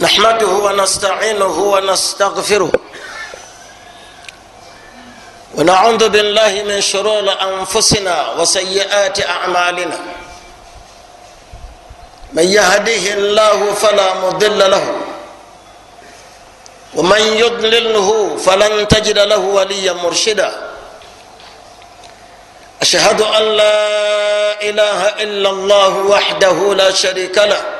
نحمده ونستعينه ونستغفره. ونعوذ بالله من شرور انفسنا وسيئات اعمالنا من يهديه الله فلا مضل له. ومن يضلله فلن تجد له وليا مرشدا. اشهد ان لا اله الا الله وحده لا شريك له.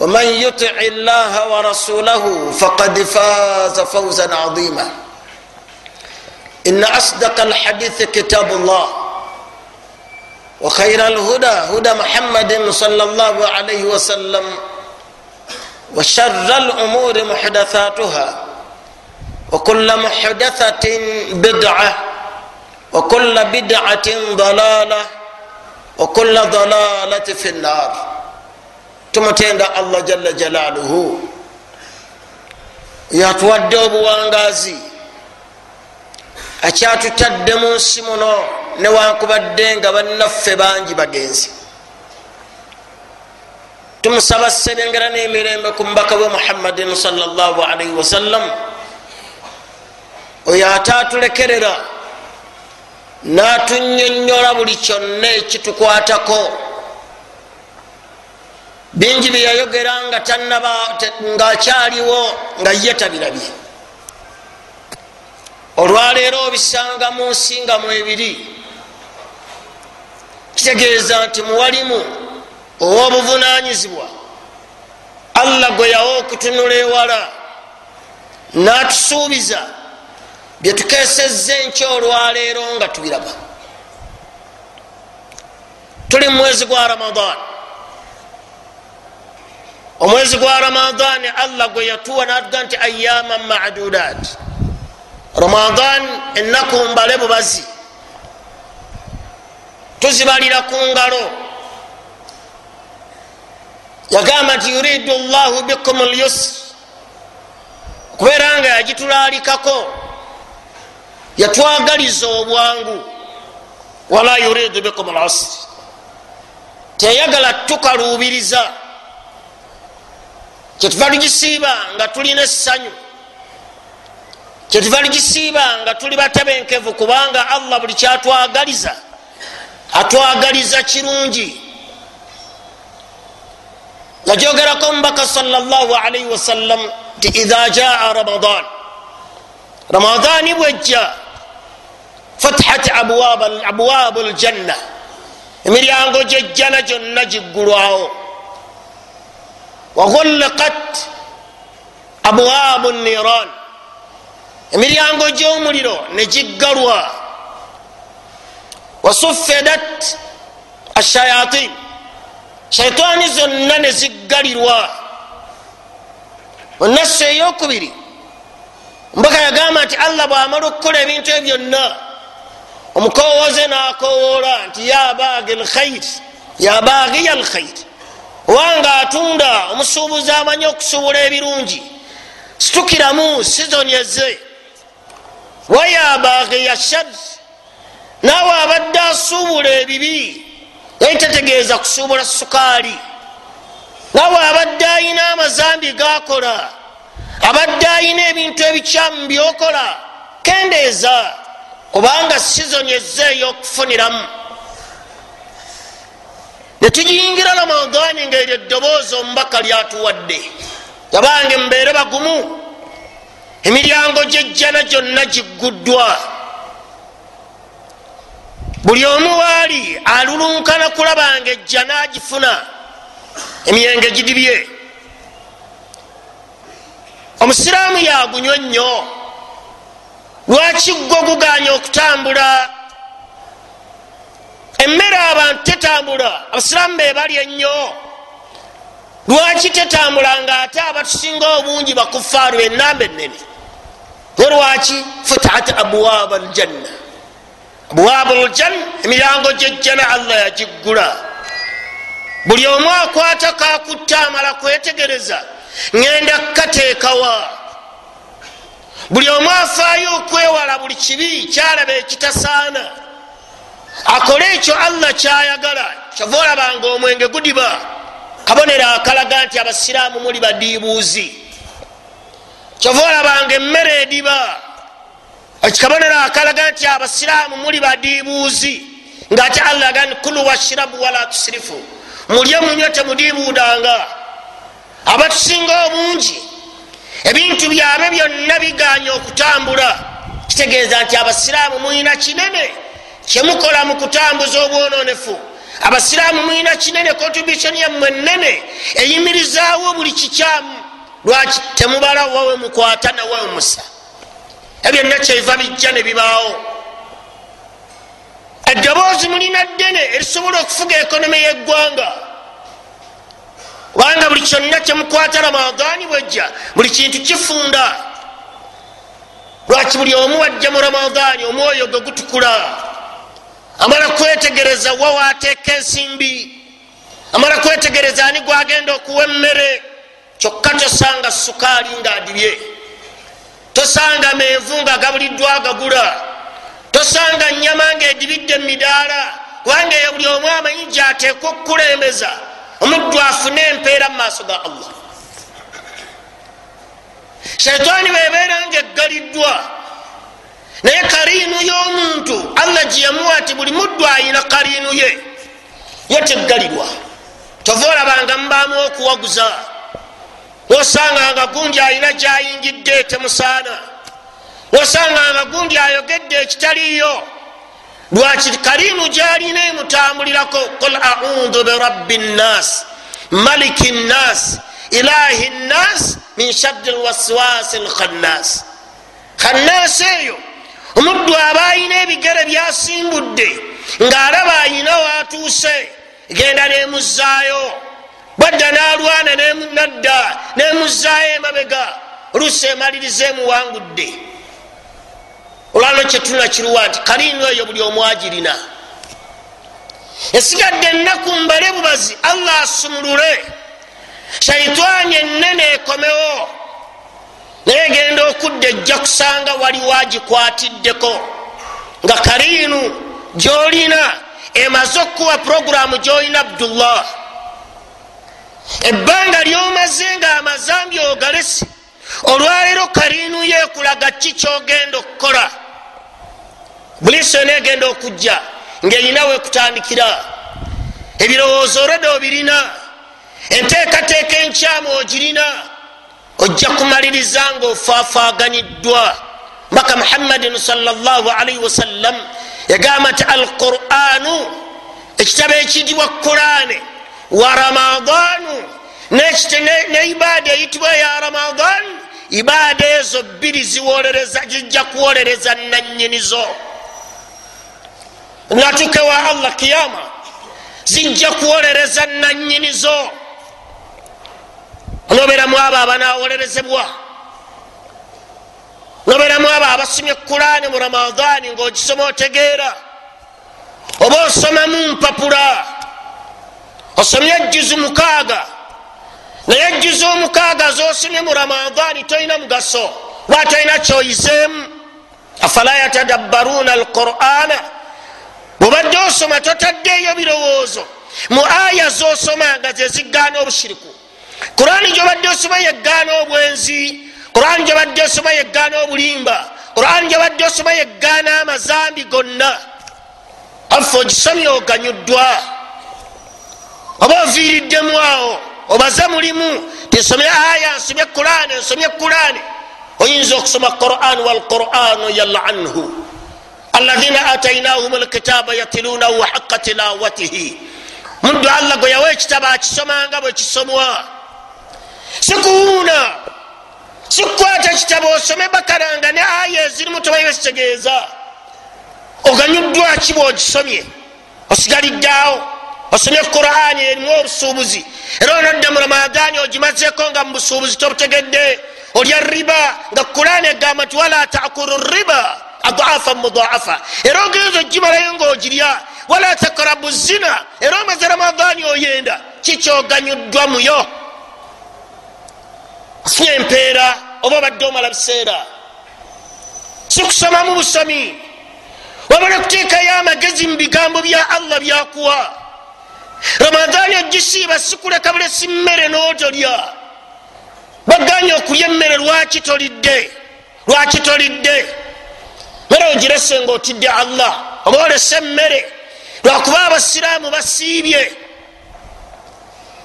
ومن يطع الله ورسوله فقد فاز فوزا عظيما. ان اصدق الحديث كتاب الله وخير الهدى هدى محمد صلى الله عليه وسلم وشر الامور محدثاتها وكل محدثه بدعه وكل بدعه ضلاله وكل ضلاله في النار. Tumutenda allah jalla jalaluhu. Yatuwadde obuwangazi. Akyatutadde mu nsi muno newankubadde nga bannaffe bangi bagenzi. Tumusaba serengera n'emirembe ku mubaka we muhammadin salllahalaihi wasallam oyo ate atulekerera n'atunyonyola buli kyonna ekitukwatako bingi byeyayogera nga tanaba ngaakyaliwo nga ye tabirabye. Olwaleero obisanga mu nsi nga mu ebiri kitegeeza nti muwalimu ow'obuvunanyizibwa allah gwe yawa okutunula ewala n'atusuubiza byetukesezza enkya olwaleero nga tubiraba. Tuli mu mwezi gwa ramadaani omwezi gwa ramadaani allah gwe yatuwa natuga nti ayaman madudat. Ramadan enaku mbale bubazi. Tuzibalira ku ngalo. Yagamba nti yuridu llahu bikum lyusr okubeera nga yagitulalikako yatwagaliza obwangu. Wala yuridu bikum lusr teyagala tukaluubiriza kyetuva tugisiiba nga tulina essanyu kyetuva tugisiiba nga tuli batebenkevu kubanga allah buli kyatwagaliza atwagaliza kirungi. Yajogerako omubaka salaalaihi wasallam nti idha jaa ramadan. Ramadani bwejja fatihat abwabu ljanna emiryango gyejjana gyonna giggulwawo wagulliqat abwabu niran emiryango gyomuliro negiggalwa wasufedat ashayatin shaitaani zonna neziggalirwa munasu eyokubiri mbaka yagamba nti allah bwamala okukola ebintu ebyo byonna omukowoze nakowoola nti yabagi lkhair yabagiya lkhair owanga atunda omusuubuzi amanyi okusuubula ebirungi. Situkiramu sizoni eze wayabagiya shar naawe abadde asuubula ebibi yali tategeeza kusuubula sukaali. Naawe abadde ayina amazambi gakola abadde ayina ebintu ebikyamu byokola kendeeza. Kubanga sizoni eze ey'okufuniramu netugiyingira ramadani nga eryo eddoboozi omubaka lyatuwadde. Abange mubeere bagumu emiryango gyejjana gyonna gigguddwa. Buli omu waali alulunkana kulabanga ejjana agifuna emyenge gidibye omusiraamu yagunywa nnyo. Lwaki gwe guganya okutambula emmere abantu tetambula. Abasiraamu bebali ennyo. Lwaki tetambula nga ate abatusinga obungi bakufaaru enamba enene olwaki futahat abwaaba aljanna. Abwaabu ljanna emirango gyejjana allah yagiggula. Buli omu akwata kakutta amala kwetegereza ŋenda kukateekawa buli omu afaayo okwewala buli kibi kyalaba ekitasaana akole ekyo allah kyayagala kyova olabanga omwenge gudiba. Kabonero akalaga nti abasiraamu muli badiibuuzi. Kyova olabanga emmere ediba. Ekikabonero akalaga nti abasiraamu muli badiibuuzi. Ngaate allah agani kulu washirabu wala tusirifu mulye munywe temudiibuudanga. Abatusinga obungi ebintu byabe byonna biganya okutambula. Kitegeeza nti abasiraamu mulina kinene kyemukola mu kutambuza obwononefu. Abasiraamu mulina kinene contribution yammwe nene eyimirizaawo buli kikyamu. Lwaki temubala wawe mukwata nawe musa ebyonna kyeiva bijja ne bibaawo. Eddoboozi mulina ddene erisobola okufuga ekonomi yeggwanga. Kubanga buli kyonna kyemukwata ramadani bwejja buli kintu kifunda. Lwaki buli omu wajja mu ramadani omwoyo gwe gutukula amala kwetegereza wa wateeka ensimbi amala kwetegereza ani gwagenda okuwa emmere. Kyokka tosanga sukaali ngaadibye tosanga menvu nga gabuliddwa agagula tosanga nyama ngaedibidde mumidaala kubanga eyo buli omu amanyi gyateekwa okukulembeza. Omuddu afune empeera mu maaso ga allah. Shaitaani bebeera nga eggaliddwa naye kariinu y'omuntu allah gyeyamuwa ti buli muddu ayina kariinu ye ye teggalirwa. Tova olabanga mubaamu okuwaguza osanganga gundi ayina gyayingidde temusaana osanganga gundi ayogedde ekitaliyo lwaki kariinu gyalina emutambulirako qul audhu birabbi nnas maliki nnas ilahi nnas min shaddi lwaswasi lkhannas khannas eyo omuddu aba ayina ebigere byasimbudde ng'alaba ayina watuuse genda nemuzaayo bwadda nalwana nadda nemuzaayo emabega oluusi emaliriza emuwangudde. Olwalo kyetulina kiruwa nti kaliinu eyo buli omwagirina esigadde ennaku mbale bubazi allah asumulule shaitaani enene ekomewo naye egenda okudda ejja kusanga waliwo agikwatiddeko nga kaliinu gyolina emaze okukuwa puroguramu gyolina abdullah. Ebbanga lyomaze nga amazambi ogalesi olwaleero kaliinu yekulaga ki kyogenda okukola? Buliso negenda okujja ngaerinawe kutandikira. Ebirowoozo olwedde obirina enteekateeka enkyamu ogirina ojja kumaliriza nga ofaafaganyiddwa mbaka muhammadin salaalaihi wasallam yagamba nti alquranu ekitabo ekiyitibwa kurane wa ramadaanu neibaada eyitibwa ya ramadan ibaada ezo bbiri ziwolereza zijja kuwolereza nanyinizo natuke wa allah kiyama zijja kuwolereza nanyinizo noberamu abo abanawolerezebwa. Noberamu abo abasomye kurani mu ramadani ngaogisoma otegeera. Oba osomamu mpapula. Osomye ejuzu mukaaga. Naye ejuzu omukaaga zosomye mu ramadani tolina mugaso. Lwa tolina kyoyizeemu? Afala yatadabbaruna alqurana bwobadde osoma totaddeeyo birowoozo. Mu aya zosoma nga zezigaana obushiriku kurani gyobadde osoma yegaana obwenzi kurani gyobadde osoma yegaana obulimba kurani gyobadde osoma yegaana amazambi gonna. Afe ogisomye oganyuddwa oba oviiriddemu awo obaze mulimu tesomye aya nsomye kurani nsomye kurani oyinza okusoma quran walquran yalanhu alaina atainahum lkitaba yatilunahu haqa tilawatihi. Muddu allah gwe yawa ekitabo akisomanga bwekisomwa sikuwuuna sikukwata ekitabo osome bakaranga ne aya ezirimu tobayo kitegeeza oganyuddwaki bwogisomye? Osigaliddeawo osomye qurani erimu obusuubuzi. Era onodda mu ramadani ogimazeko nga mu busuubuzi tobutegedde. Olya riba nga qurani egamba nti wala takulu riba adaafa mudaafa era ogenza ogimalayo ngaogirya wala takrabu zina. Era omaze ramadani oyenda kikyoganyuddwa muyo ofunye empeera oba obadde omala biseera. Sikusomamu busomi wabala kuteekayo amagezi mu bigambo bya allah byakuwa. Ramadani ogisiiba sikuleka bulesi mmere n'otolya. Baganye okulya emmere lwaki tolidde? Lwaki tolidde? Mere ogirese nga otidde allah oba olese emmere. Lwakuba abasiraamu basiibye.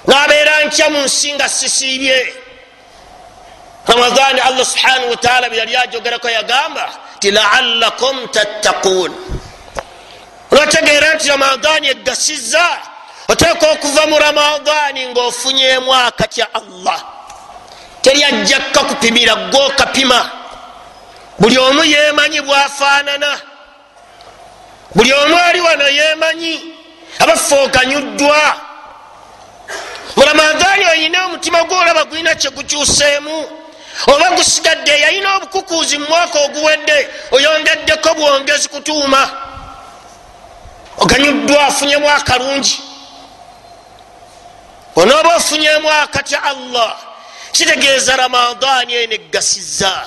Nabeera nkya mu nsi nga sisiibye ramadani allah subhanahu wataala beyali ajogerako yagamba ti laalakum tattaquun olwategeera nti ramadani egasiza oteeka okuva mu ramadani ngaofunyemu akatya allah. Teryajjakka kupimira gwokapima buli omu yemanyi bwafaanana buli omu ali wano yemanyi abaffe oganyuddwa mu ramadani oyina omutima gwolaba gulina kyegukyuseemu oba gusigadde yalina obukukuuzi mu mwaka oguwedde oyongeddeko bwongezi kutuuma. Oganyuddwa afunyemu akalungi. Onooba ofunyemu akatya allah kitegeeza ramadani eno eggasiza.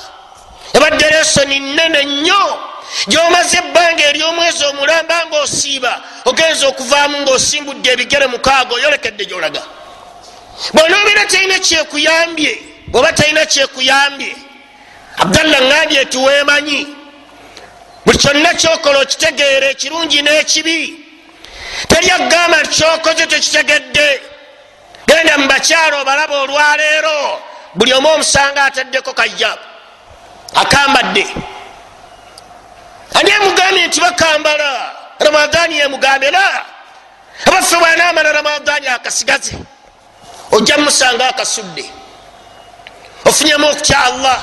Ebadde lesoni nene nnyo. Gyomaze ebbanga eryomwezi omulamba nga osiiba ogenza okuvaamu ngaosimbudde ebigere mukaaga oyolekedde gyolaga. Bwonoobeera talina kyekuyambye bweoba talina kyekuyambye. Abdallah ngambye tiweemanyi buli kyonna kyokola okitegeera ekirungi n'ekibi. Teryagamba nti kyokoze tekitegedde genda mu bakyalo obalaba olwaleero buli omu omusanga ataddeko kajjabu. Akambadde. Ani emugambye nti bakambala? Ramadani yemugambera abaffe bwanaamala ramadani akasigaze. Ojja mumusanga akasudde ofunyemu okutya allah.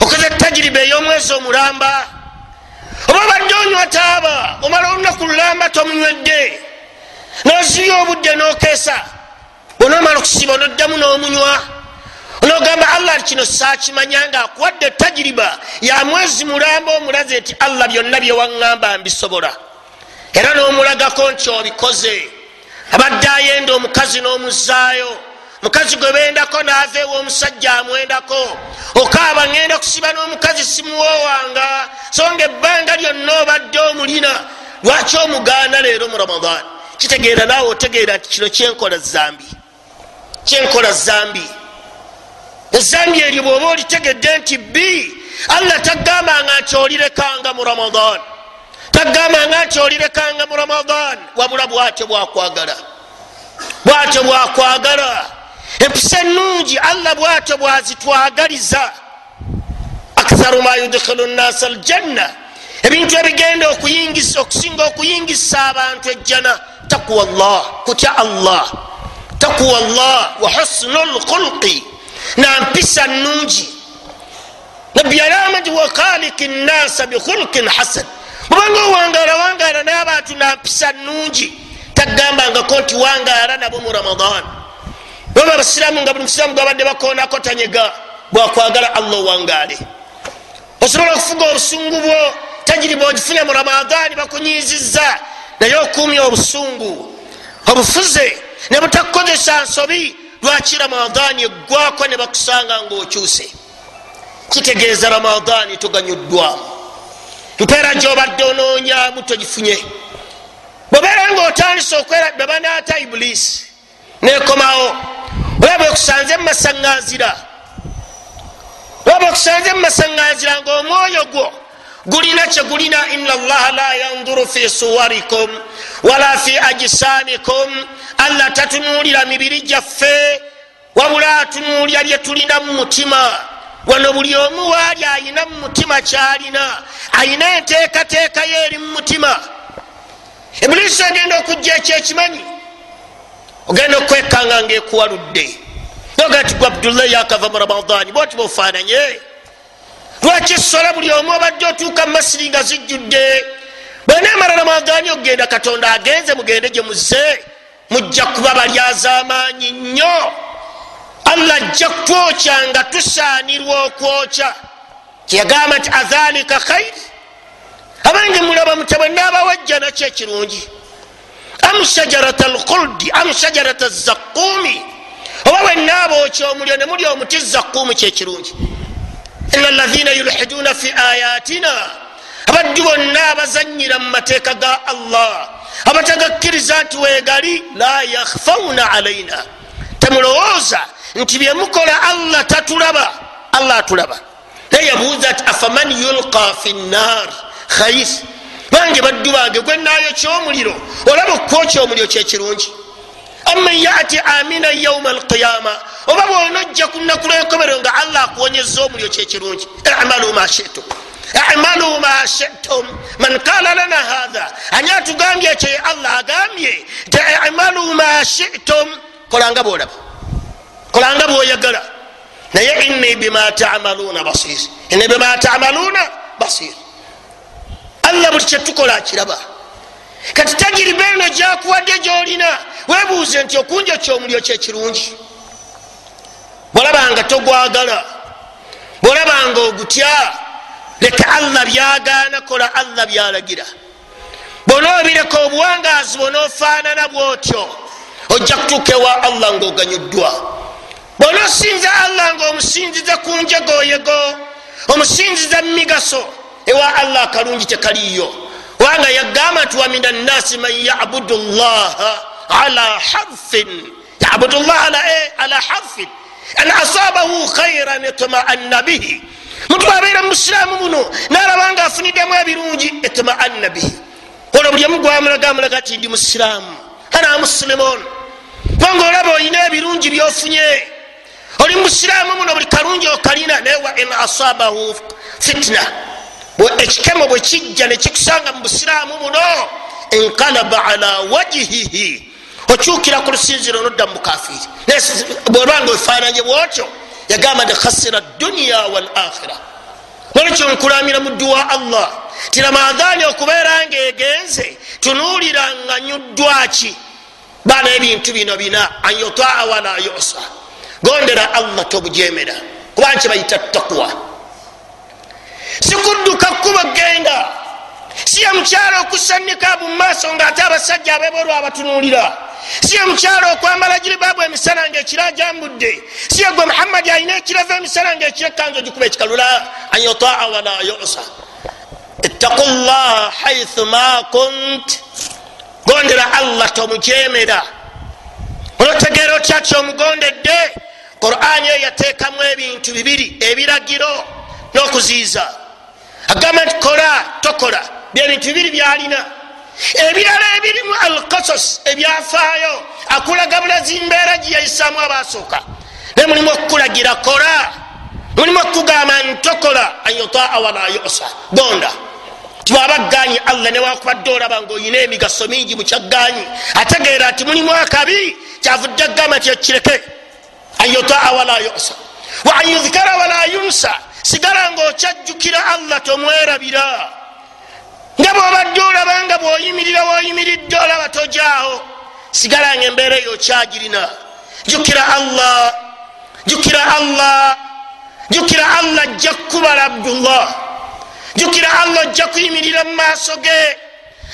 Okoze tagiriba ey'omwezi omulamba. Oba badde onywa taaba omala olunaku lulamba tomunywedde. Nozibya obudde n'okeesa. Onomala okusiba onoddamu n'omunywa onogamba allah kino sakimanya nga akuwadde tagiriba ya mwezi mulamba omulaze nti allah byonna byewaŋŋamba mbisobola. Era n'omulagako nti obikoze. Abadde ayenda omukazi n'omuzaayo mukazi gwe bendako naava ewa omusajja amwendako. Okaaba ŋŋenda kusiba n'omukazi simuwoowanga. So nga ebbanga lyonna obadde omulina lwaki omugaana leero mu ramadan kitegeera naawe otegeera nti kino kyenkola zambi. Kyenkola zambi. Ezambi eryo bwoba olitegedde nti bi allah tagambanga nti olirekanga mu ramadan tagambanga nti olirekanga mu ramadan wabula bwatyo bwakwagala. Bwatyo bwakwagala empisa enungi allah bwatyo bwazitwagaliza. Aktharu ma yudkhilu nnasa aljanna. Ebintu ebigenda okusinga okuyingisa abantu ejjana takuwa llah kutya allah. Takuwa llah wa husnu lkhulqi nampisa nungi nabbi yalama nti wakhaliki nnasa bikhulqin hasan. Mubanga owangala wangala n'abantu nampisa nungi tagambangako nti wangala nabo mu ramadan baba abasiramu nga buli musiramu gwabadde bakonako tanyega bwakwagala allah owangale osobola okufuga obusungu bwo tagiriba ogifunye mu ramadani bakunyiziza naye okumya obusungu. Obufuze ne butakukozesa nsobi lwaki ramadani eggwako ne bakusanga ngaokyuse kitegeeza ramadani toganyuddwamu. Mpeera gyobadde onoonyamu togifunye. Bwebeera nga otandise okwera bebanaata ibulisi nekomawo oba bwekusanze mumasaŋŋanzira oba bwekusanze mumasaŋŋanzira ngaomwoyo gwo gulina kyegulina ina llaha la yanduru fi suwarikum wala fi ajisamikum allah tatunulira mibiri gyaffe wabula atunulira byetulina mu mutima. Wano buli omu waali ayina mu mutima kyalina ayina enteekateeka ye eri mu mutima. Ibulisi agenda okujja ekyekimanyi ogenda okwekanga ngaekuwaludde ogati gwe abdullahi yakava mu ramadani bwoti bofaananye lwaki sola buli omu obadde otuuka mumasiri nga zijjudde? Bwenaamala ramadani okugenda katonda agenze mugende gye muzze. Mujja kuba balyazamaanyi nnyo. Allah ajja kutwokya nga tusaanirwa okwokya. Kyeyagamba nti adhalika khairi abange mulaba mutabwe naabawajja nakyo ekirungi am shajarata alkhuldi am shajarata zakumi oba bwenaabokya omulyo ne muli omuti zakumi kyekirungi ina lahina yulhiduna fi ayatina abaddu bonna abazanyira mu mateeka ga allah. Abatagakkiriza nti weegali la yakhfauna alaina temulowooza nti byemukola allah tatulaba allah atulaba. Naye yabuuza ti afaman yulqa fi nnar khair bange baddu bange gwenayo kyomuliro olaba okwokya omuliro kyekirungi aman yati amina yauma alqiyama oba bwonojja ku nnaku lwenkomerero nga allah akuwonyeza omuliro kyekirungi amalu ma shitum amalu ma shitum. Man kala lana hatha ani atugambye ekyo ye allah agambye? Nti amalu ma shitum kolanga bwolaba kolanga bwoyagala. Naye inni bima tamaluna basir inni bima tamaluna basir allah buli kyetukola akiraba kati tagiriba eno gyakuwadde gyolina webuuze nti okunja kyomulyo kyekirungi bwolabanga togwagala bwolabanga ogutya leka allah byagaana kola allah byalagira. Bwonaobireka obuwangaazi bwonaofaanana bwotyo ojja kutuuka ewa allah ngaoganyuddwa bwonaosinza allah ngaomusinziza ku njegoyego omusinziza mumigaso ewa allah akalungi tekaliyo wanga yagamba nti wa min annasi man yabudu llaha ala harfin. Yabudu llah ala harfin. An asabahu khairan itmaanna bihi. Muntu abeera musiraamu muno nalabanga afuniddemu ebirungi itmaanna bihi. Olwo buli omu gwamulagaamulaga ti ndi musiraamu ana muslimun kubanga olaba olina ebirungi byofunye. Oli musiraamu muno buli kalungi okalina naye wa in asabahu fitna ekikemo bwe kijja nekikusanga mu busiraamu muno enkalaba ala wajihihi okyukira ku lusinziro nodda mukafiri bwobanga efaananye bwotyo yagamba nti khasira duniya walakhira nolekyo nkulamira muddu wa allah? Ti ramadhani okubeera nga egenze tunuulira nga nyuddwaki baana ebintu bino bina an yutaa wala yusa. Gondera allah tobujemera kuba nki bayita takwa sikudduka kkuba genda siye mukyalo okusanika mu maaso ngaate abasajja abebolwa abatunulira siye mukyalo okwambala giribabu emisana nga ekira jambudde siye gwe muhammadi alina ekiravu emisana nga ekira ekanzu ogikuba ekikalula an yutaa wala yusa. Ittaku llaha haithu ma kunt. Gondera allah tomujemera olwotegeera otya kyomugondedde qurani eyo yateekamu ebintu bibiri ebiragiro n'okuziiza agamba nti kola tokola. Byebintu bibiri byalina. Ebirala ebirimu alkasas ebyafaayo akulaga bulazi mbeera giyayisaamu abasooka. Naye mulimu okukulagira kola. Mulimu okukugamba ntokola anyutaa wala yusa. Gonda. Tibwabaganye allah newakubadde olaba ngaoyina emigaso mingi mukyagganyi ategeera nti mulimu akabi kyavudde agamba nti ekireke. Anyutaa wala yusa wa an yudhkara wala yunsa. Sigala ngaokyajjukira allah tomwerabira. Nga bwobadde olaba nga bwoyimirira woyimiridde olaba tojaawo. Sigala nga embeera eyo okyagirina jukira allah. Jukira allah. Jukira allah ajja kukubala abdullah. Jukira allah ojja kuyimirira mu maaso ge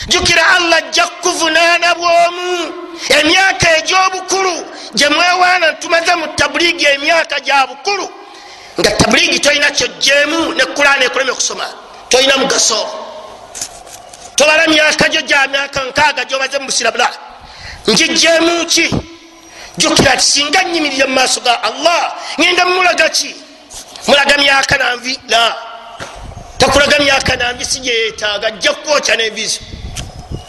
jukira allah ajja kukuvunaana bwomu. Emyaka egy'obukulu gye mwewaana tumaze mu tabuliigi emyaka gya bukulu nga tabuliigi tolina kyojjeemu ne kulaana ekulema okusoma tolina mugaso. Tobala myaka gyo gya myaka nkaaga gyobaze mu busirabula. Njijjeemu ki? Jukira ti singa nyimirire mu maaso ga allah ngenda mumulaga ki? Mulaga myaka nanvi la. Takulaga myaka nambisi gyeyetaaga ajja kukwokya nenviizo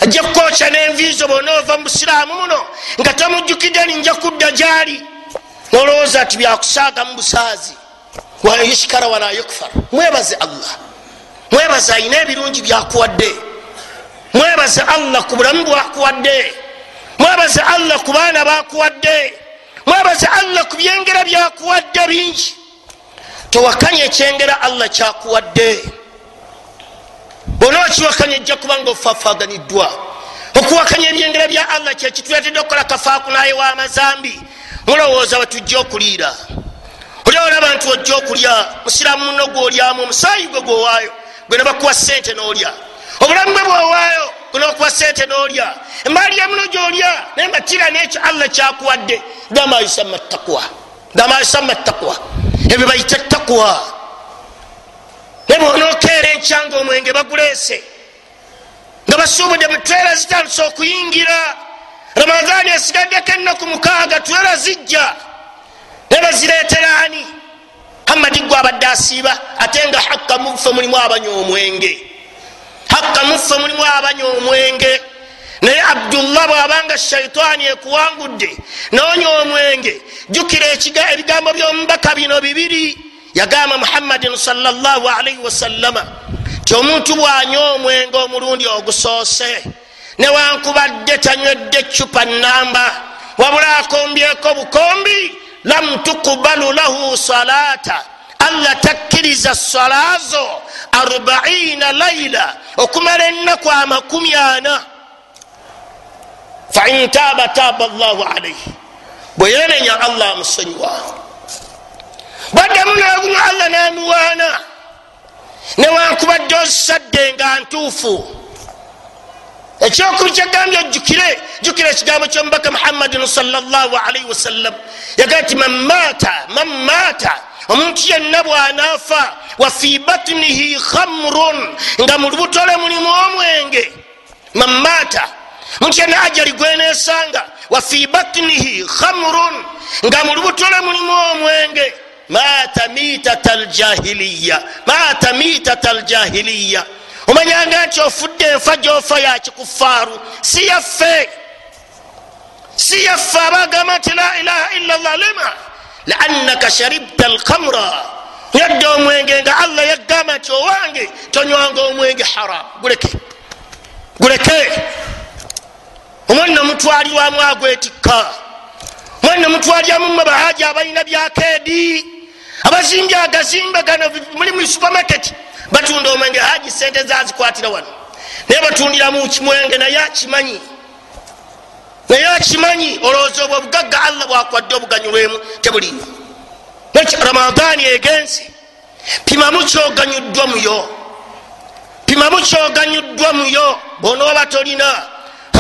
ajja kukwokya nenviizo bonaova mu busiraamu muno nga tamujjukidde ninja kudda gyali. Nolowooza ti byakusaaga mu busaazi. Wayushikara wala yukfar mwebaze allah. Mwebaze ayina ebirungi byakuwadde. Mwebaze allah ku bulamu bwakuwadde. Mwebaze allah ku baana bakuwadde mwebaze allah ku byengera byakuwadde bingi. Towakanya ekyengera allah kyakuwadde bona okiwakanya ejja kuba nga ofafaganiddwa okuwakanya ebyengera bya allah kyekituletedde okukola kafaaku naye w'amazambi mulowooza wetujja okuliira. Oli olaba nti ojja okulya musiramu muno gwolyamu omusaayi gwe gwowaayo gwe nebakuwa sente n'olya. Obulamu bwe bwowaayo gunokuwa sente n'olya. Emaali ya muno gyolya naye matira nekyo allah kyakuwadde gamba yusama takwa gamba yusama takwa ebyo bayita takwa nebonokeera encyanga omwenge baguleese. Nga basuubudde butwera zitandise okuyingira ramadaani esigaddeko ennaku mukaaga twera zijja. Naye bazireetera ani? Hamadi gwe abadde asiiba ate nga hakka mufe mulimu abanywa omwenge. Hakka mufe mulimu abanywa omwenge. Naye abdullah bwabanga shaitaani ekuwangudde noonya omwenge jukira ebigambo byomubaka bino bibiri yagamba muhammadin salaalaihi wasallama ti omuntu bwanywa omwenge omulundi ogusoose newankubadde tanywedde cupa namba wabula akombyeko bukombi lam tukubalu lahu salata allah takkiriza salazo arbaina laila okumala ennaku amakumi ana. Fain taaba taaba llahu alaihi bwe yenenya allah amusonyiwa bwaddamu nagunywa allah namuwaana newankubadde ozisadde nga ntuufu. Ekyokulu kyagambye ojjukire jukira ekigambo kyomubaka muhammadin salaalaihi wasallam yagaa ti man maata man maata omuntu yenna bwanaafa wa fi batnihi khamrun nga mu lubutole mulimu omwenge. Man maata omuntu yenna ajali gwenesanga wa fi batnihi khamrun nga mu lubutole mulimu omwenge maata mitata ljahiliya maata mitata ljahiliya omanyanga nti ofudde enfa gyofa yakikufaaru si yaffe. Si yaffe abagamba nti la ilaha illa llah lima laannaka sharibta alkamra yadde omwenge nga allah yagamba nti owange tonywanga omwenge haram. Guleke. Guleke. Omwana mutwalirwamu agwetikka omwana mutwaliramu mwe bahaji abalina byakeedi abazimbye agazimbe gano muli mu supermarket. Batunda omwenge haji sente zazikwatira wano. Naye batundira mu kimwenge naye akimanyi? Naye akimanyi olowooza obwo obugagga allah bwakwadde obuganyulwemu tebuliyo ramadaani egenze. Pimamu kyoganyuddwa muyo pimamu kyoganyuddwa muyo bonooba tolina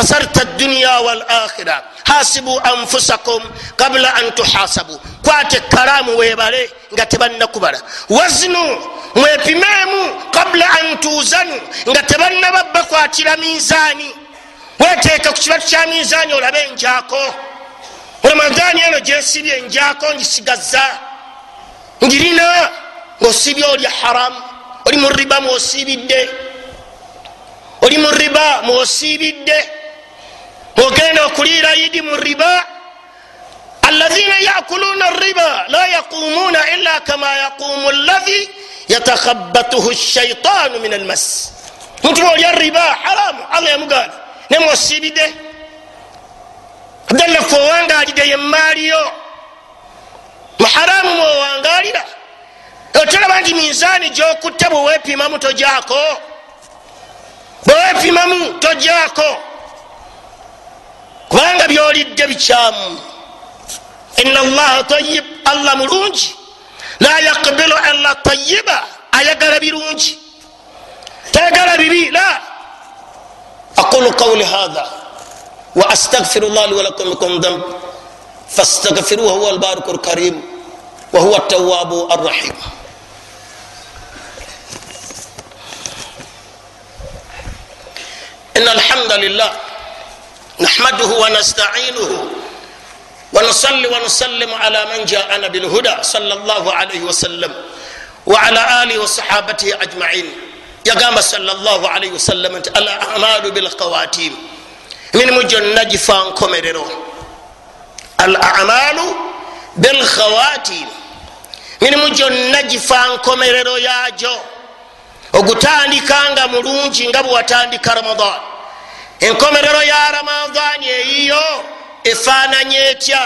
hasarta duniya walakhira hasibu anfusakum kabula an tuhasabu kwate kalamu webale nga tebannakubala wazinu mwepimeemu kabula an tuzanu nga tebanaba bakwatira minzaani weteeka ku kibatu kya minzaani olabe enjaako ramadaani eno gyesibye enjaako ngisigaza ngirina ngaosibye oli haramu oli mu riba mwosiibidde oli mu riba mwosiibidde ogenda okuliira idi mu riba alazina yakuluna riba la yaqumuna illa kama yaqumu llahi yatakhabatuhu shaitanu min almas muntu olya riba haramu allah yamugana nemwosiibidde abdallafu owangalidde yemaaliyo muharamu mwowangalira otolaba nti minzaani gyokutta bwewepimamu tojako bwewepimamu tojako kubanga byolidde bikyamu. Ina llaha tayib allah mulungi. La yakbilu allah tayiba ayagala birungi. Tayagala bibi la. Aqulu qauli hatha wa astagfiru llah li walakum mikum dhanb fastagfiruhu huwa albariku lkarimu وهو التواب الرحيم إن الحمد لله نحمده ونستعينه ونصلي ونسلم على من جاءنا بالهدى صلى الله عليه وسلم وعلى آله وصحابته أجمعين. yagamba salllah alaihi wasallama nti al amalu bilkawatim emirimu gyonna gifa nkomerero al amalu bilkhawatim emirimu gyonna gifa nkomerero yagyo ogutandika nga mulungi nga bwe watandika ramadan enkomerero ya ramadan eyiyo efaananye etya?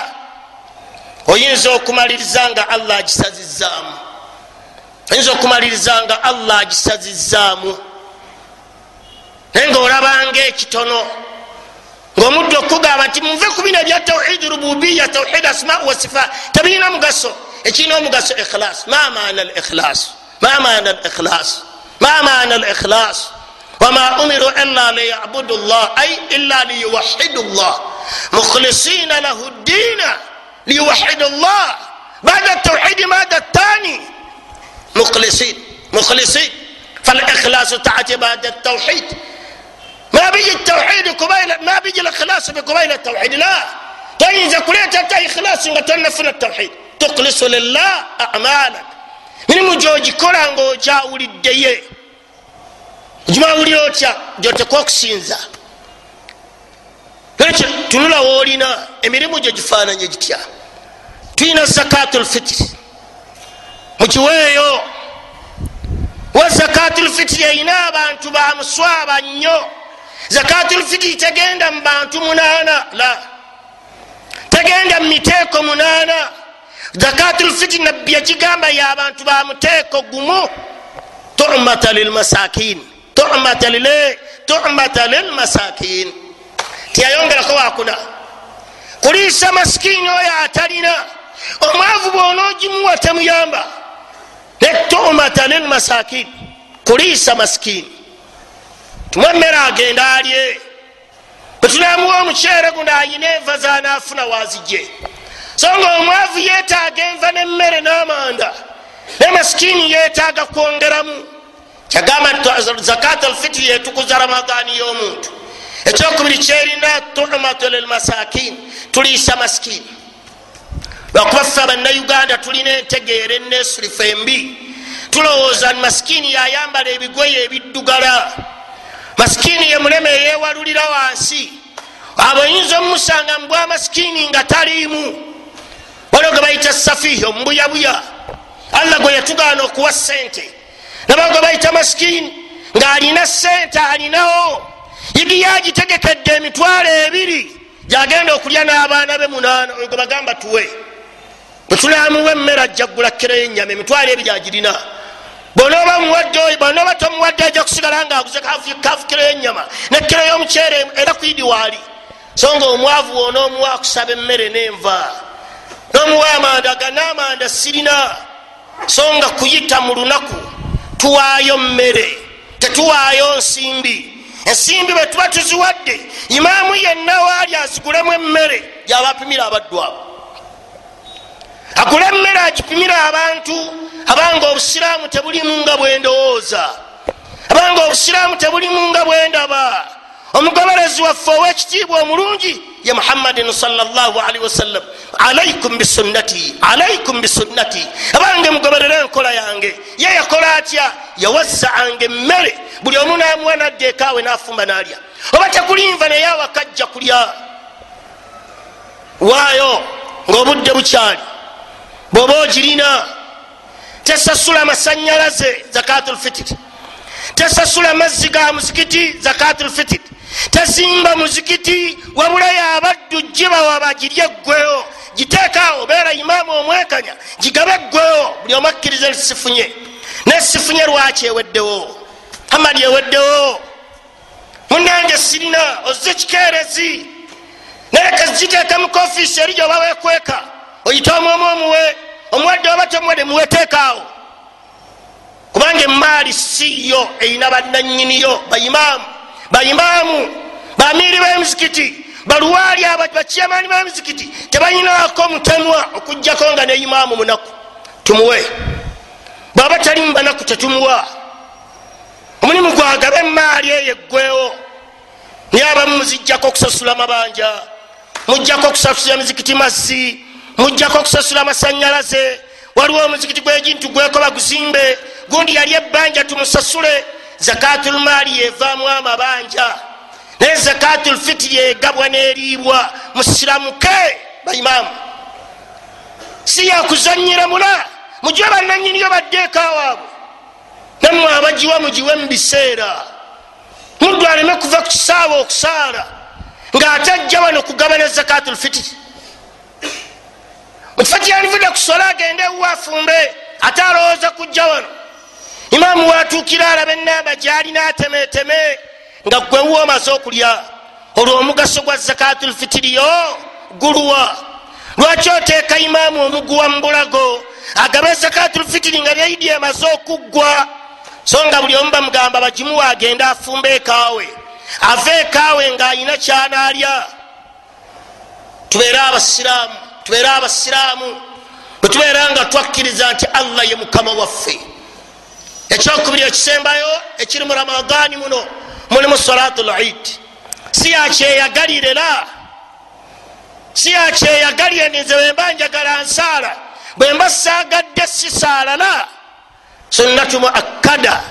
Oyinza okumaliriza nga allah agisazizaamu? Oyinza okumaliriza nga allah agisazizaamu? Naye nga olabanga ekitono ngaomuddu okugamba nti muve ku bino ebya tauhidi rububiya tauhidi asmau wasifa tebirina mugaso. Ekirina omugaso ikhilas ma maana al ikhilas ma maana al ikhilas ma maana al ikhilas wama umiru ila liyabudu llah ay illa liyuwahidu llah mukhlisina lahu ddina liyuwahidu llah bada tauhidi mada tani mukhlisin mukhlisin فالاخلاص تاتي بعد التوحيد ما بيجي التوحيد قبيل ما بيجي الاخلاص بقبيل التوحيد لا تنزل كلية انت اخلاص وتنفن التوحيد تخلص لله اعمالك من مجوجي كولانغو gimawulira otya? Gyoteka okusinza ekyo tunula woolina emirimu gyo gifaananye gitya? Tulina zakatu lfitiri mukiweeyo wa zakatu lfitiri erina abantu bamuswaba nnyo. Zakatu lfitiri tegenda mu bantu munaana la. Tegenda mu miteeko munaana. Zakatu lfitiri nabbi yakigamba yabantu bamuteeko gumu. Tumata lilmasakini tumata lilmasakin tiyayongerako wakuna kuliisa masikini oyo atalina omwavu bwonaogimuwa temuyamba netumata lilmasakin kuliisa masikini. Tumwa emmere agenda alye. Bwetunamuwa omuceere guno ayina enva zanafuna wazije. So nga omwavu yetaaga enva nemmere n'amanda ne masikini yetaaga kwongeramu kyagamba nti zakat alfitiri yetukuza ramadani y'omuntu ekyokubiri kyerina tuhumatu lilmasakin tuliisa masikini lwakuba ffe abannauganda tulina entegeera enesulifu embi. Tulowooza ni masikini yayambala ebigweyo ebiddugala. Masikini ye muleme eyewalulira wansi. Abo oyinza omumusanga mubwa masikini nga taliimu. Waliwo ge bayita safihi omubuyabuya. Allah gwe yatugaana okuwa sente nabaga bayita masikini ngaalina sente alinawo. Yigi yagitegekedde emitwalo ebiri gyagenda okulya n'abaana be munaana oyo gwe bagamba tuwe. Bwetunamuwa emmere ajjagula kkereyo enyama emitwalo ebiri agirina. Bonoba muwadde bonoba tomuwadde ajja kusigala ngaaguze kafukireyo enyama nekkereyo omuceere era kwidi waali. So nga omwavu wonoomuwa akusaba emmere n'enva. N'omuwa amanda gan'amanda sirina. So nga kuyita mu lunaku tuwaayo mmere tetuwaayo nsimbi. Ensimbi bwe tuba tuziwadde imaamu yenna waali azigulemu emmere gyabapimira abaddu abo. Agule emmere agipimira abantu abanga obusiraamu tebulimu nga bwendowooza abanga obusiraamu tebulimu nga bwendaba omugoberezi waffe owekitiibwa omulungi ye muhammadin salli wasallam alaikum bisunnati alaikum bisunnati. Abange mugoberere enkola yange. Ye yakola atya? Yawazaanga emmere. Buli omu namuwa nadda ekaawe nafumba nalya. Oba tekulinva naye awakajja kulya. Waayo ngaobudde bukyali. Bwoba ogirina tesasula masanyalaze zakatulfitiri tesasula mazzi ga muzikiti zakatulfitiri tezimba muzikiti wabula yabaddu gibawa bagirye eggweyo giteekaawo obeera imaamu omwekanya gigabe eggweyo buli omu akkiriza sifunye nesifunye lwaki eweddewo? Hamadi eweddewo? Munange sirina ozze kikeerezi. Naye kaziteeka mu kofiisi eri gyoba wekweka oyite omwomu omuwe omuwadde oba tomuwadde muweteekaawo kubanga emaali siyo erina bannanyiniyo baimaamu baimaamu bamiiri b'emizikiti baluwaali bakiyamaani b'emizikiti tebanyinako mutemwa okugjako nga neimaamu munaku. Tumuwe. Bwaba tali mubanaku tetumuwa. Omulimu gwagaba emaali eyo eggwewo naye abamu muzijjako okusasula mabanja mujjako okusasula emizikiti mazzi mujjako okusasula amasanyalaze waliwo omuzikiti gwejintu gwekoba guzimbe gundi yali ebbanja tumusasule zakatulmaali yevaamu amabanja naye zakatulfitiri egabwa n'eriibwa musiramuke baimaamu si yakuzanyira mula mugiwe bananyiniyo baddeekawaabwe nammwe abagiwa mugiwe mubiseera muddu aleme kuva ku kisaawa okusaala ng'ate ajja wano kugabana zakatulfitiri mukifo kyanivudde ku sola agende ewa afumbe ate alowooza kujja wano imaamu watuukira alaba enamba gyalina atemeteme nga gwewa omaze okulya. Olwo omugaso gwa zakatulfitiriyo guluwa. Lwaki oteeka imaamu omuguwa mubulago agabe zakatulfitiri nga byaidi emaze okuggwa? So nga buli omu bamugamba bagimuwa agende afumba ekaawe. Ava ekaawe ng'ayina kyanaalya. Tubeere abasiraamu tubeere abasiraamu. Bwetubeera nga twakkiriza nti allah ye mukama waffe ekyokubiri ekisembayo ekiri mu ramadaani muno mulimu salatu lid si yakyeyagalirera si yakyeyagalire nize bwemba njagala nsaala bwemba saagadde sisaalala sunnatu muakkada.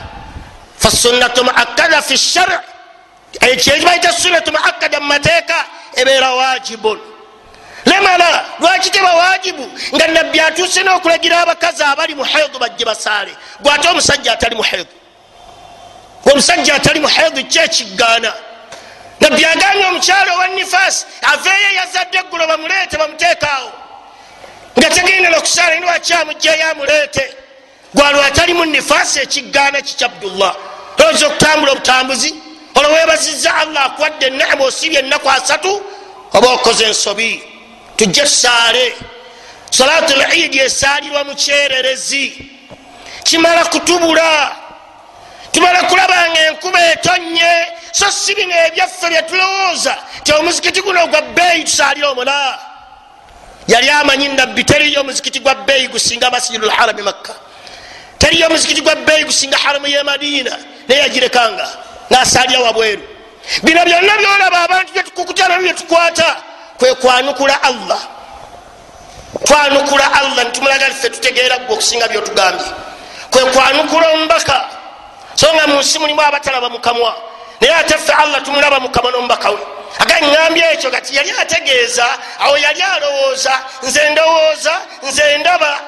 Fasunnatu muakkada fi shar ekyekibaita sunnatu muakkada mu mateeka ebeera wajibun lemala lwaki teba wajibu nga nabbi atuuse n'okulagira abakazi abali muhaidu bajje basaale. Gwate omusajja atali muhaidu omusajja atali muhaidu kyekigaana nabbi aganye omukyalo owa nifaasi aveeyo yazadde eggulo bamuleete bamuteekaawo nga tegendera okusaala niwakyamugjeyo amuleete gwalw atali mu nifaasi ekigaana kiki abdullah? Olowooza okutambula obutambuzi? Olwowebaziza allah akuwadde enama osibye ennaku asatu oba okoze ensobi tujje tusaale salatu lidi esaalirwa mukyererezi kimala kutubula. Tumala kulaba nga enkuba etonye. So si bino ebyaffe byetulowooza ti omuzikiti guno gwa bbeeyi tusaalire omuna yali amanyi nabbi teriyo omuzikiti gwa bbeeyi gusinga masjidu lharami makka. Teriyo omuzikiti gwa bbeeyi gusinga haramu ye madiina. Naye yagirekanga nasaalira wabweru. Bino byonna byolaba abantu byetukukutana byetukwata kwekwanukula allah. Twanukula allah nitumulaga liffe tutegeera gwe okusinga byotugambye. Kwekwanukula omubaka so nga munsi mulimu abatalaba mukamwa naye ate ffe allah tumulaba mukamwa nomubaka we. Agaŋambye ekyo gati yali ategeeza awo yali alowooza nze ndowooza nze ndaba.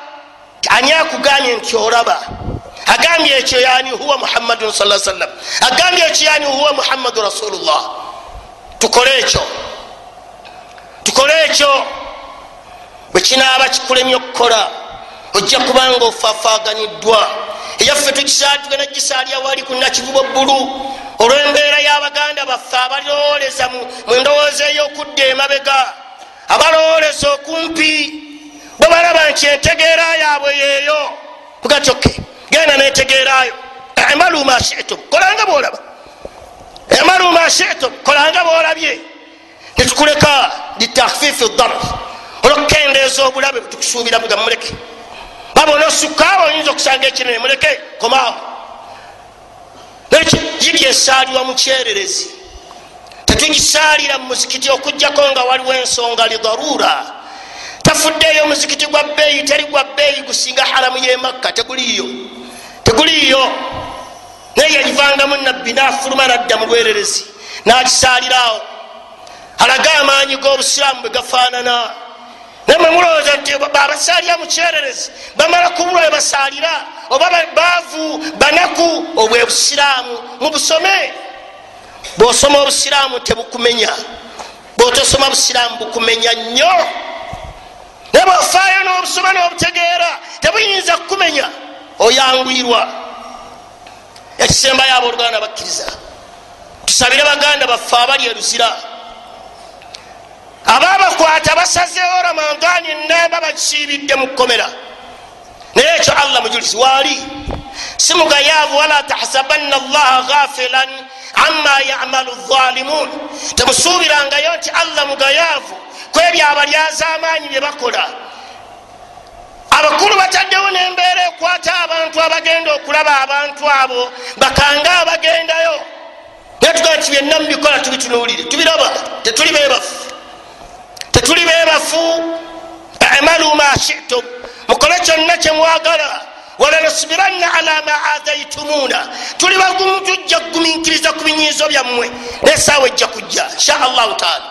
Ani akuganye nti olaba? Agambye ekyo yani huwa muhammadun sa sallam. Agambye ekyo yani huwa muhammadu rasulullah. Tukole ekyo tukole ekyo. Bwekinaaba kikulemye okukola ojja kubanga ofaafaganiddwa eyaffe tugenda gisaalya wali ku nakivuba bbulu olw'embeera y'abaganda baffe abalowooleza mu ndowooza ey'okudda emabega abalowooleza okumpi. Bwe balaba nti entegeera yaabwe yeeyo kugatoke genda netegeerayo emalu mashitum kolanga bwolaba. Emalu mashitum kolanga bwolabye. Netukuleka litakfifi darar olwokukendeeza obulabe bwetukusuubira buga muleke baba onosukaawo oyinza okusanga ekinene muleke komaawo nekyo giri esaalirwa mukyererezi tetugisaalira mu muzikiti okugjako nga waliwo ensonga lidarura tafuddeeyo omuzikiti gwa bbeeyi teri gwa bbeeyi gusinga haramu yemakka teguliiyo. Teguliiyo. Naye yagivangamu nabbi nafuluma nadda mu lwererezi nakisaaliraawo alage amaanyi g'obusiraamu bwe gafaanana. Namwe mulowooza nti babasaalira mukyererezi bamala kubulwa webasaalira oba baavu banaku obwe busiraamu. Mubusome bwosoma obusiraamu tebukumenya. Bwotosoma busiraamu bukumenya nnyo. Naye bwofaayo n'obusoma n'obutegeera tebuyinza kukumenya oyangwirwa ekisembayo abooluganda bakkiriza. Tusabire baganda baffe abali eruzira ababakwata basazeewo ramadani namba bakisiibidde mu kkomera. Naye ekyo allah mujulizi waali. Si mugayaavu wala tahsabanna allaha ghafilan ama yamalu dhalimun temusuubirangayo nti allah mugayaavu kwebyo abalyaza amaanyi bye bakola. Abakulu bataddewo nembeera ekwata abantu abagenda okulaba abantu abo bakanga abagendayo. Naye tugaa nti byenna mubikola tubitunuulire tubiraba tetuli bebafu tetuli bebafu amalu mashitum mukole kyonna kyemwagala walanasubiranna ala ma adaitumuna tuli bagumu tujja kuguminkiriza ku binyizo byammwe. Nesaawa ejja kujja insha allahu taala